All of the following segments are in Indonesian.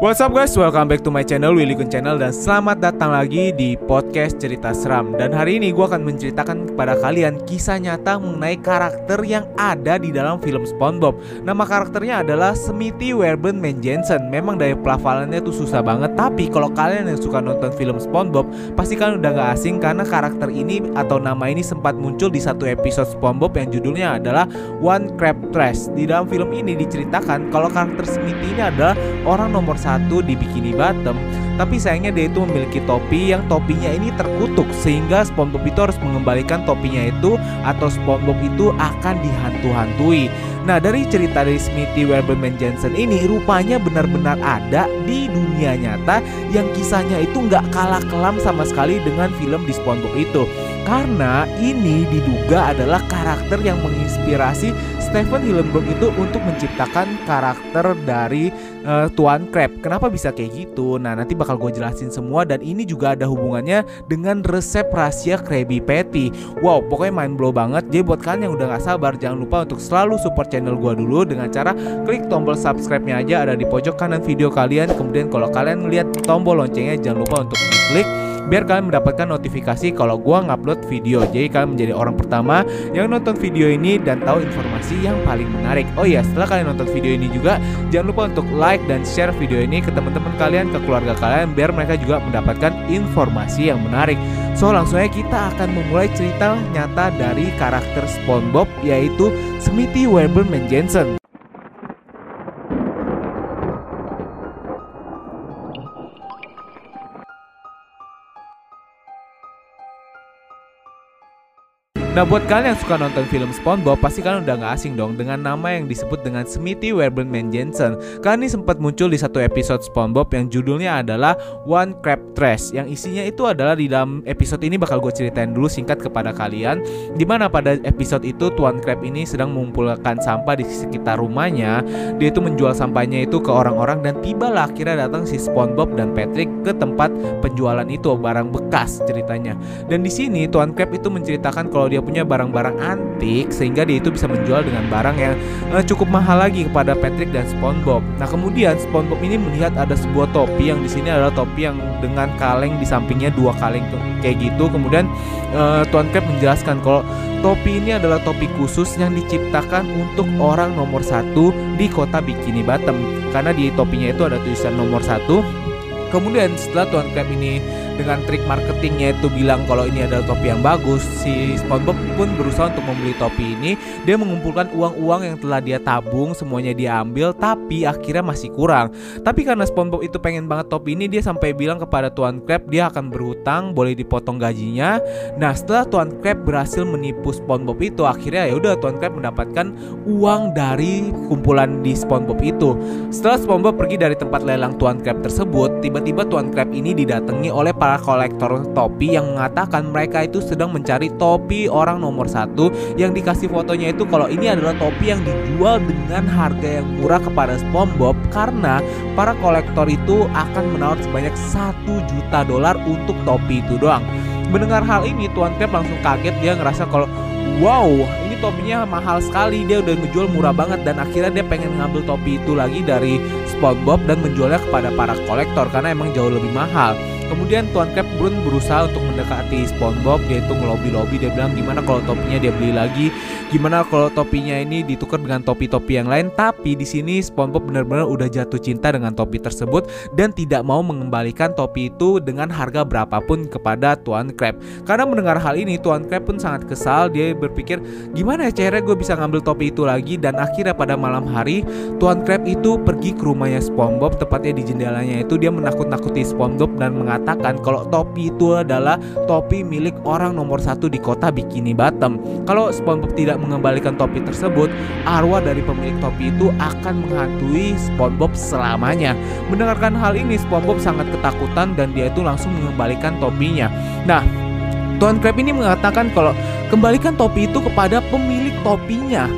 What's up guys, welcome back to my channel Willy Kun Channel dan selamat datang lagi di podcast cerita seram. Dan hari ini gue akan menceritakan kepada kalian kisah nyata mengenai karakter yang ada di dalam film Spongebob. Nama karakternya adalah Smithy Werben Jensen Memang dari pelafalannya tuh susah banget Tapi kalau kalian yang suka nonton film Spongebob Pasti kalian udah gak asing karena karakter ini atau nama ini sempat muncul di satu episode Spongebob yang judulnya adalah One Crab Trash. Di dalam film ini diceritakan kalau karakter Smithy ini adalah orang nomor satu satu di Bikini Bottom tapi sayangnya dia itu memiliki topi yang topinya ini terkutuk sehingga SpongeBob itu harus mengembalikan topinya itu atau SpongeBob itu akan dihantu-hantui. Nah dari cerita dari Smithy Werberman Jensen ini rupanya benar-benar ada di dunia nyata yang kisahnya itu nggak kalah kelam sama sekali dengan film di SpongeBob itu. Karena ini diduga adalah karakter yang menginspirasi Stephen Hillenburg itu untuk menciptakan karakter dari uh, Tuan Crab. Kenapa bisa kayak gitu? Nah nanti bakal gue jelasin semua dan ini juga ada hubungannya dengan resep rahasia Krabby Patty. Wow, pokoknya main blow banget. Jadi buat kalian yang udah gak sabar, jangan lupa untuk selalu support channel gue dulu dengan cara klik tombol subscribe-nya aja ada di pojok kanan video kalian. Kemudian kalau kalian lihat tombol loncengnya jangan lupa untuk diklik biar kalian mendapatkan notifikasi kalau gua ngupload video. Jadi kalian menjadi orang pertama yang nonton video ini dan tahu informasi yang paling menarik. Oh iya, setelah kalian nonton video ini juga jangan lupa untuk like dan share video ini ke teman-teman kalian, ke keluarga kalian biar mereka juga mendapatkan informasi yang menarik. So langsung aja kita akan memulai cerita nyata dari karakter SpongeBob yaitu Smithy Werberman Jensen. Nah buat kalian yang suka nonton film SpongeBob pasti kalian udah gak asing dong dengan nama yang disebut dengan Smithy Werbenman Jensen. Kali ini sempat muncul di satu episode SpongeBob yang judulnya adalah One Crab Trash Yang isinya itu adalah di dalam episode ini bakal gue ceritain dulu singkat kepada kalian Di mana pada episode itu Tuan Crab ini sedang mengumpulkan sampah di sekitar rumahnya. Dia itu menjual sampahnya itu ke orang-orang dan tibalah akhirnya datang si SpongeBob dan Patrick ke tempat penjualan itu barang bekas ceritanya. Dan di sini Tuan Crab itu menceritakan kalau dia punya barang-barang antik sehingga dia itu bisa menjual dengan barang yang uh, cukup mahal lagi kepada Patrick dan SpongeBob. Nah kemudian SpongeBob ini melihat ada sebuah topi yang di sini adalah topi yang dengan kaleng di sampingnya dua kaleng kayak gitu. Kemudian uh, Tuan Crab menjelaskan kalau topi ini adalah topi khusus yang diciptakan untuk orang nomor satu di kota Bikini Bottom karena di topinya itu ada tulisan nomor satu Kemudian setelah Tuan Crab ini dengan trik marketingnya itu bilang kalau ini adalah topi yang bagus, si SpongeBob pun berusaha untuk membeli topi ini. Dia mengumpulkan uang-uang yang telah dia tabung, semuanya dia ambil, tapi akhirnya masih kurang. Tapi karena SpongeBob itu pengen banget topi ini, dia sampai bilang kepada Tuan Crab dia akan berhutang, boleh dipotong gajinya. Nah, setelah Tuan Crab berhasil menipu SpongeBob itu, akhirnya ya udah Tuan Crab mendapatkan uang dari kumpulan di SpongeBob itu. Setelah SpongeBob pergi dari tempat lelang Tuan Crab tersebut, tiba tiba-tiba Tuan Crab ini didatangi oleh para kolektor topi yang mengatakan mereka itu sedang mencari topi orang nomor satu. Yang dikasih fotonya itu kalau ini adalah topi yang dijual dengan harga yang murah kepada SpongeBob karena para kolektor itu akan menawar sebanyak satu juta dolar untuk topi itu doang. Mendengar hal ini Tuan Crab langsung kaget. Dia ngerasa kalau wow topinya mahal sekali. Dia udah ngejual murah banget. Dan akhirnya dia pengen ngambil topi itu lagi dari SpongeBob dan menjualnya kepada para kolektor karena emang jauh lebih mahal Kemudian Tuan Crab Brun berusaha untuk mendekati SpongeBob, dia itu ngelobi-lobi, dia bilang gimana kalau topinya dia beli lagi, gimana kalau topinya ini ditukar dengan topi-topi yang lain. Tapi di sini SpongeBob benar-benar udah jatuh cinta dengan topi tersebut dan tidak mau mengembalikan topi itu dengan harga berapapun kepada Tuan Crab. Karena mendengar hal ini, Tuan Crab pun sangat kesal. Dia berpikir gimana ya caranya gue bisa ngambil topi itu lagi dan akhirnya pada malam hari Tuan Crab itu pergi ke rumahnya SpongeBob, tepatnya di jendelanya itu dia menakut-nakuti SpongeBob dan mengatakan mengatakan kalau topi itu adalah topi milik orang nomor satu di kota Bikini Bottom. Kalau SpongeBob tidak mengembalikan topi tersebut, arwah dari pemilik topi itu akan menghantui SpongeBob selamanya. Mendengarkan hal ini, SpongeBob sangat ketakutan dan dia itu langsung mengembalikan topinya. Nah, Tuan Crab ini mengatakan kalau kembalikan topi itu kepada pemilik topinya.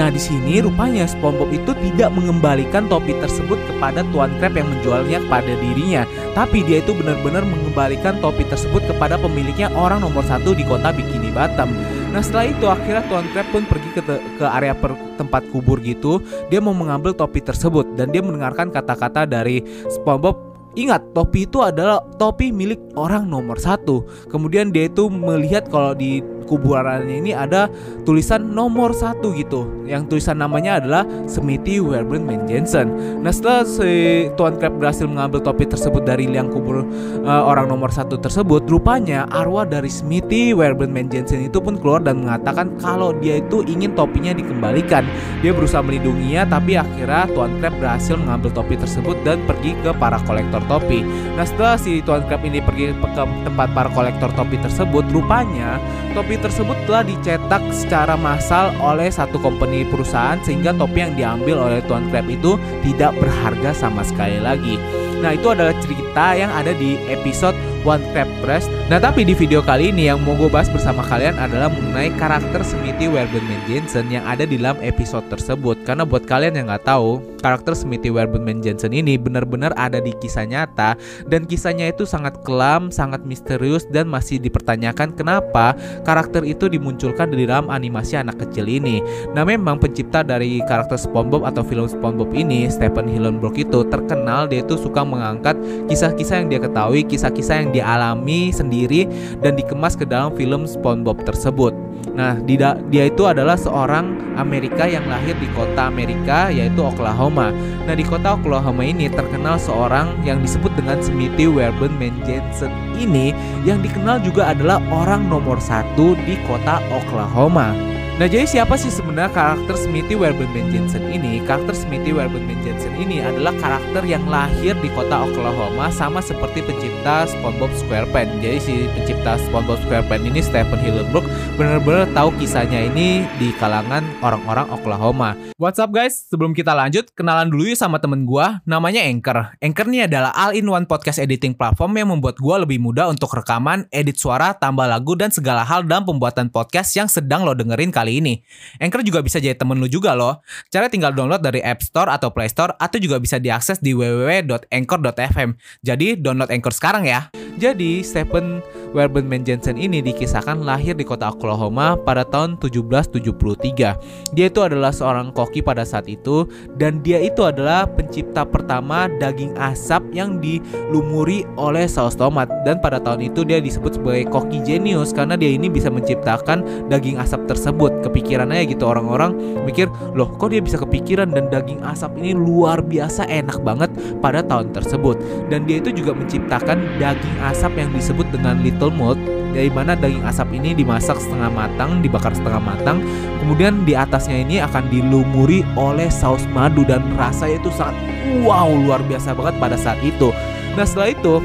Nah di sini rupanya SpongeBob itu tidak mengembalikan topi tersebut kepada Tuan Crab yang menjualnya kepada dirinya, tapi dia itu benar-benar mengembalikan topi tersebut kepada pemiliknya orang nomor satu di kota Bikini Bottom. Nah setelah itu akhirnya Tuan Crab pun pergi ke, ke area per, tempat kubur gitu, dia mau mengambil topi tersebut dan dia mendengarkan kata-kata dari SpongeBob Ingat, topi itu adalah topi milik orang nomor satu. Kemudian dia itu melihat kalau di kuburannya ini ada tulisan nomor satu gitu. Yang tulisan namanya adalah Smithy Werben Jensen. Nah setelah si Tuan Crab berhasil mengambil topi tersebut dari liang kubur uh, orang nomor satu tersebut rupanya arwah dari Smithy Werben Jensen itu pun keluar dan mengatakan kalau dia itu ingin topinya dikembalikan. Dia berusaha melindunginya tapi akhirnya Tuan Crab berhasil mengambil topi tersebut dan pergi ke para kolektor topi. Nah setelah si Tuan Crab ini pergi ke tempat para kolektor topi tersebut rupanya topi tersebut telah dicetak secara massal oleh satu company perusahaan sehingga topi yang diambil oleh Tuan Crab itu tidak berharga sama sekali lagi. Nah itu adalah cerita yang ada di episode One Crab Press. Nah tapi di video kali ini yang mau gue bahas bersama kalian adalah mengenai karakter Smithy Werbenman Jensen yang ada di dalam episode tersebut. Karena buat kalian yang nggak tahu, karakter Smithy Werbenman Jensen ini benar-benar ada di kisah nyata dan kisahnya itu sangat kelam, sangat misterius dan masih dipertanyakan kenapa karakter itu dimunculkan di dalam animasi anak kecil ini. Nah memang pencipta dari karakter SpongeBob atau film SpongeBob ini, Stephen Hillenburg itu terkenal dia itu suka mengangkat kisah-kisah yang dia ketahui, kisah-kisah yang dialami sendiri dan dikemas ke dalam film SpongeBob tersebut. Nah, dia itu adalah seorang Amerika yang lahir di kota Amerika yaitu Oklahoma. Nah, di kota Oklahoma ini terkenal seorang yang disebut dengan Smithy Werben Jensen ini yang dikenal juga adalah orang nomor satu di kota Oklahoma. Nah jadi siapa sih sebenarnya karakter Smithy Werben Jensen ini? Karakter Smithy Werben Jensen ini adalah karakter yang lahir di kota Oklahoma sama seperti pencipta SpongeBob SquarePants. Jadi si pencipta SpongeBob SquarePants ini Stephen Hillenburg benar-benar tahu kisahnya ini di kalangan orang-orang Oklahoma. What's up guys? Sebelum kita lanjut, kenalan dulu yuk sama temen gua, namanya Anchor. Anchor ini adalah all-in-one podcast editing platform yang membuat gua lebih mudah untuk rekaman, edit suara, tambah lagu, dan segala hal dalam pembuatan podcast yang sedang lo dengerin kali kali ini. Anchor juga bisa jadi temen lu juga loh. Cara tinggal download dari App Store atau Play Store atau juga bisa diakses di www.anchor.fm. Jadi download Anchor sekarang ya. Jadi Stephen Werben Jensen ini dikisahkan lahir di kota Oklahoma pada tahun 1773. Dia itu adalah seorang koki pada saat itu dan dia itu adalah pencipta pertama daging asap yang dilumuri oleh saus tomat dan pada tahun itu dia disebut sebagai koki jenius karena dia ini bisa menciptakan daging asap tersebut. Kepikirannya gitu orang-orang mikir, "Loh, kok dia bisa kepikiran dan daging asap ini luar biasa enak banget pada tahun tersebut." Dan dia itu juga menciptakan daging asap yang disebut dengan little mold dari mana daging asap ini dimasak setengah matang, dibakar setengah matang, kemudian di atasnya ini akan dilumuri oleh saus madu dan rasanya itu sangat wow luar biasa banget pada saat itu. Nah setelah itu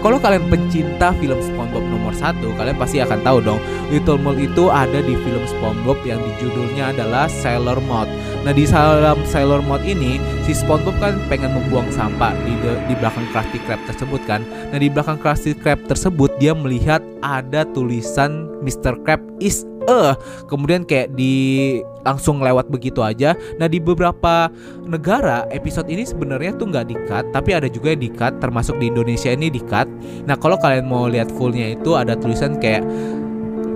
kalau kalian pencinta film SpongeBob nomor satu, kalian pasti akan tahu dong Little Mole itu ada di film SpongeBob yang di judulnya adalah Sailor Moth. Nah di dalam Sailor Moth ini si SpongeBob kan pengen membuang sampah di de, di belakang Krusty Krab tersebut kan. Nah di belakang Krusty Krab tersebut dia melihat ada tulisan Mr. Crab is eh kemudian kayak di langsung lewat begitu aja. Nah di beberapa negara episode ini sebenarnya tuh nggak dikat, tapi ada juga yang dikat, termasuk di Indonesia ini dikat. Nah kalau kalian mau lihat fullnya itu ada tulisan kayak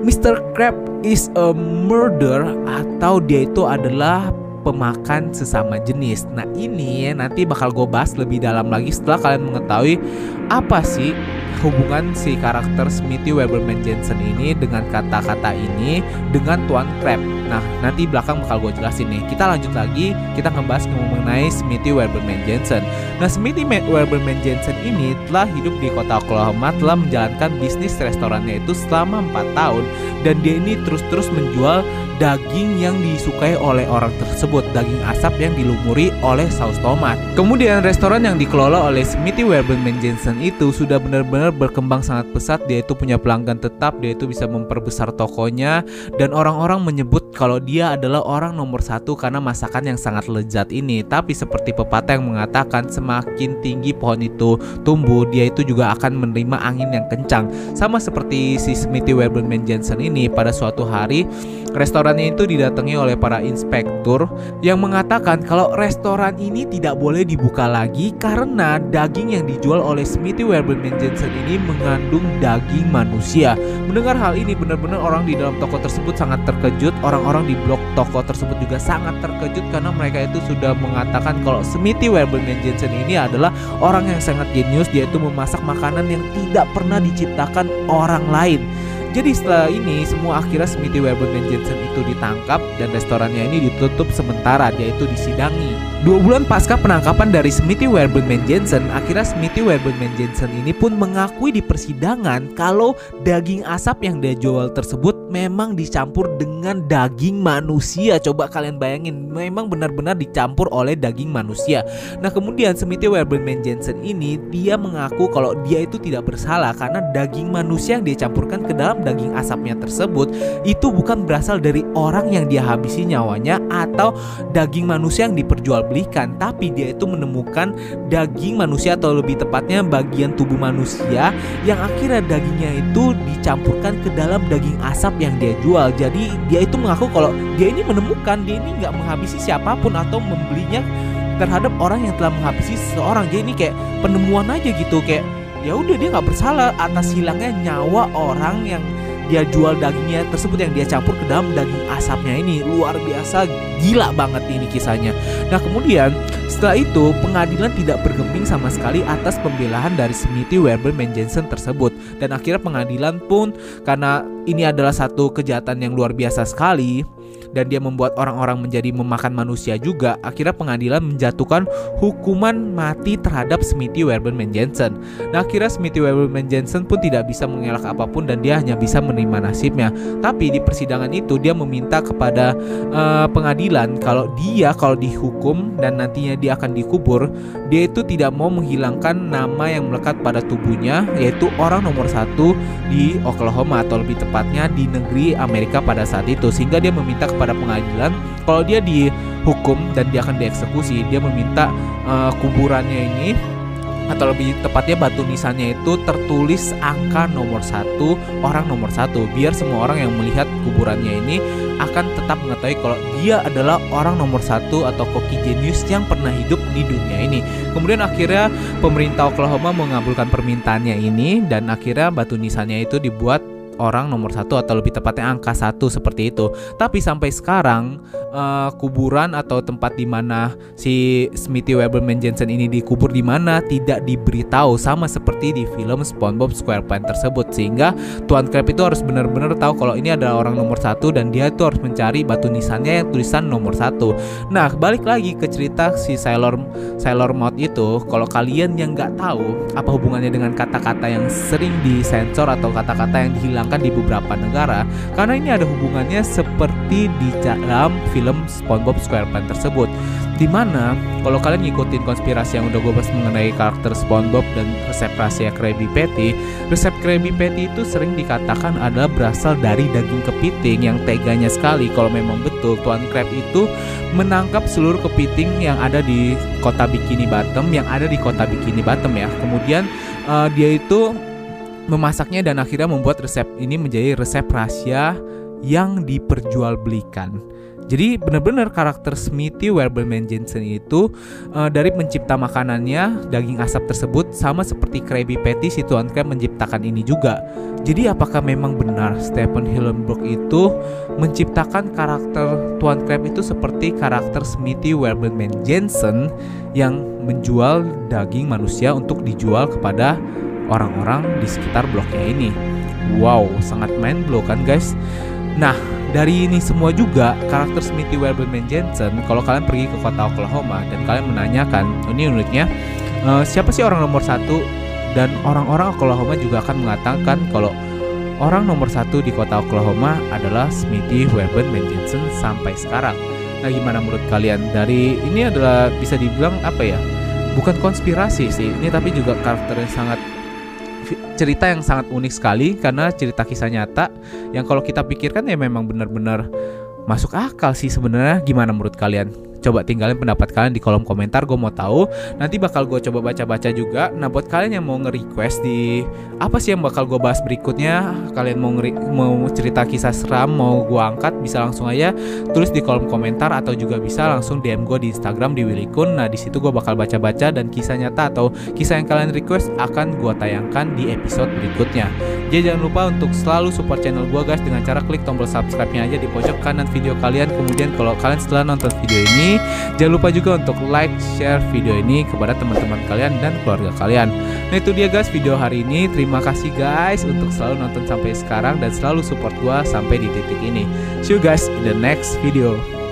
Mr. Crab is a murder atau dia itu adalah pemakan sesama jenis. Nah ini nanti bakal gue bahas lebih dalam lagi setelah kalian mengetahui apa sih hubungan si karakter Smithy Weberman Jensen ini dengan kata-kata ini dengan Tuan Crab. Nah, nanti belakang bakal gue jelasin nih. Kita lanjut lagi, kita ngebahas mengenai Smithy Weberman Jensen. Nah, Smithy Weberman Jensen ini telah hidup di kota Oklahoma, telah menjalankan bisnis restorannya itu selama 4 tahun dan dia ini terus-terus menjual daging yang disukai oleh orang tersebut, daging asap yang dilumuri oleh saus tomat. Kemudian restoran yang dikelola oleh Smithy Weberman Jensen itu sudah benar-benar berkembang sangat pesat, dia itu punya pelanggan tetap, dia itu bisa memperbesar tokonya dan orang-orang menyebut kalau dia adalah orang nomor satu karena masakan yang sangat lezat ini. Tapi seperti pepatah yang mengatakan semakin tinggi pohon itu tumbuh, dia itu juga akan menerima angin yang kencang. Sama seperti si Smithy Weberman Jensen ini pada suatu hari restorannya itu didatangi oleh para inspektur yang mengatakan kalau restoran ini tidak boleh dibuka lagi karena daging yang dijual oleh Smithy Weberman Jensen ini mengandung daging manusia. Mendengar hal ini benar-benar orang di dalam toko tersebut sangat terkejut. Orang-orang di blok toko tersebut juga sangat terkejut karena mereka itu sudah mengatakan kalau Smithy Weberman Jensen ini adalah orang yang sangat jenius. Dia itu memasak makanan yang tidak pernah diciptakan orang lain. Jadi setelah ini semua akhirnya Smithy Weberman Jensen itu ditangkap dan restorannya ini ditutup sementara dia itu disidangi. Dua bulan pasca penangkapan dari Smithy Weberman Jensen, akhirnya Smithy Weberman Jensen ini pun mengakui di persidangan kalau daging asap yang dia jual tersebut memang dicampur dengan daging manusia. Coba kalian bayangin, memang benar-benar dicampur oleh daging manusia. Nah kemudian Smithy Weberman Jensen ini dia mengaku kalau dia itu tidak bersalah karena daging manusia yang dia campurkan ke dalam daging asapnya tersebut itu bukan berasal dari orang yang dia habisi nyawanya atau daging manusia yang diperjualbelikan, tapi dia itu menemukan daging manusia atau lebih tepatnya bagian tubuh manusia yang akhirnya dagingnya itu dicampurkan ke dalam daging asap yang dia jual. Jadi dia itu mengaku kalau dia ini menemukan dia ini nggak menghabisi siapa pun atau membelinya terhadap orang yang telah menghabisi seseorang. Jadi ini kayak penemuan aja gitu kayak ya udah dia nggak bersalah atas hilangnya nyawa orang yang dia jual dagingnya tersebut yang dia campur ke dalam daging asapnya ini luar biasa gila banget ini kisahnya. Nah kemudian setelah itu pengadilan tidak bergeming sama sekali atas pembelaan dari Smithy Weberman Jensen tersebut dan akhirnya pengadilan pun karena ini adalah satu kejahatan yang luar biasa sekali dan dia membuat orang-orang menjadi memakan manusia juga, akhirnya pengadilan menjatuhkan hukuman mati terhadap Smithy Weberman Jensen. Nah, akhirnya Smithy Weberman Jensen pun tidak bisa mengelak apa pun dan dia hanya bisa menerima nasibnya. Tapi di persidangan itu dia meminta kepada uh, pengadilan kalau dia kalau dihukum dan nantinya dia akan dikubur, dia itu tidak mau menghilangkan nama yang melekat pada tubuhnya, yaitu orang nomor satu di Oklahoma atau lebih tepatnya di negeri Amerika pada saat itu, sehingga dia meminta kepada pengadilan kalau dia dihukum dan dia akan dieksekusi dia meminta uh, kuburannya ini atau lebih tepatnya batu nisannya itu tertulis angka nomor satu orang nomor satu. Biar semua orang yang melihat kuburannya ini akan tetap mengetahui kalau dia adalah orang nomor satu atau koki jenius yang pernah hidup di dunia ini. Kemudian akhirnya pemerintah Oklahoma mengabulkan permintaannya ini dan akhirnya batu nisannya itu dibuat orang nomor satu atau lebih tepatnya angka satu seperti itu. Tapi sampai sekarang uh, kuburan atau tempat di mana si Smithy Weberman Jensen ini dikubur di mana tidak diberitahu sama seperti di film SpongeBob SquarePants tersebut sehingga Tuan Crab itu harus benar-benar tahu kalau ini adalah orang nomor satu dan dia itu harus mencari batu nisannya yang tulisan nomor satu. Nah balik lagi ke cerita si Sailor Sailor Moth itu kalau kalian yang nggak tahu apa hubungannya dengan kata-kata yang sering disensor atau kata-kata yang dihilang dihilangkan di beberapa negara karena ini ada hubungannya seperti di dalam film SpongeBob SquarePants tersebut. Di mana kalau kalian ngikutin konspirasi yang udah gue bahas mengenai karakter SpongeBob dan resep rahasia Krabby Patty, resep Krabby Patty itu sering dikatakan adalah berasal dari daging kepiting yang teganya sekali kalau memang betul Tuan Crab itu menangkap seluruh kepiting yang ada di kota Bikini Bottom yang ada di kota Bikini Bottom ya. Kemudian uh, dia itu memasaknya dan akhirnya membuat resep ini menjadi resep rahasia yang diperjualbelikan. Jadi benar-benar karakter Smithy Weberman Jensen itu uh, dari mencipta makanannya daging asap tersebut sama seperti Krabby Patty si Tuan Crab menciptakan ini juga. Jadi apakah memang benar Stephen Hillenburg itu menciptakan karakter Tuan Crab itu seperti karakter Smithy Weberman Jensen yang menjual daging manusia untuk dijual kepada orang-orang di sekitar bloknya ini. Wow, sangat mind blow kan guys? Nah, dari ini semua juga karakter Smithy Wellman Jensen kalau kalian pergi ke kota Oklahoma dan kalian menanyakan ini uniknya uh, siapa sih orang nomor satu dan orang-orang Oklahoma juga akan mengatakan kalau orang nomor satu di kota Oklahoma adalah Smithy Wellman Jensen sampai sekarang. Nah, gimana menurut kalian? Dari ini adalah bisa dibilang apa ya? Bukan konspirasi sih, ini tapi juga karakter yang sangat cerita yang sangat unik sekali karena cerita kisah nyata yang kalau kita pikirkan ya memang benar-benar masuk akal sih sebenarnya. Gimana menurut kalian coba tinggalin pendapat kalian di kolom komentar gue mau tahu. Nanti bakal gue coba baca-baca juga. Nah buat kalian yang mau nge-request di apa sih yang bakal gue bahas berikutnya kalian mau mau cerita kisah seram mau gue angkat bisa langsung aja tulis di kolom komentar atau juga bisa langsung DM gue di Instagram di Willikun nah di situ gue bakal baca-baca dan kisah nyata atau kisah yang kalian request akan gue tayangkan di episode berikutnya. Jadi jangan lupa untuk selalu support channel gue guys. Dengan cara klik tombol subscribe-nya aja di pojok kanan video kalian. Kemudian kalau kalian setelah nonton video ini Jangan lupa juga untuk like, share video ini kepada teman-teman kalian dan keluarga kalian. Nah itu dia guys video hari ini. Terima kasih guys untuk selalu nonton sampai sekarang dan selalu support gua sampai di titik ini. See you guys in the next video.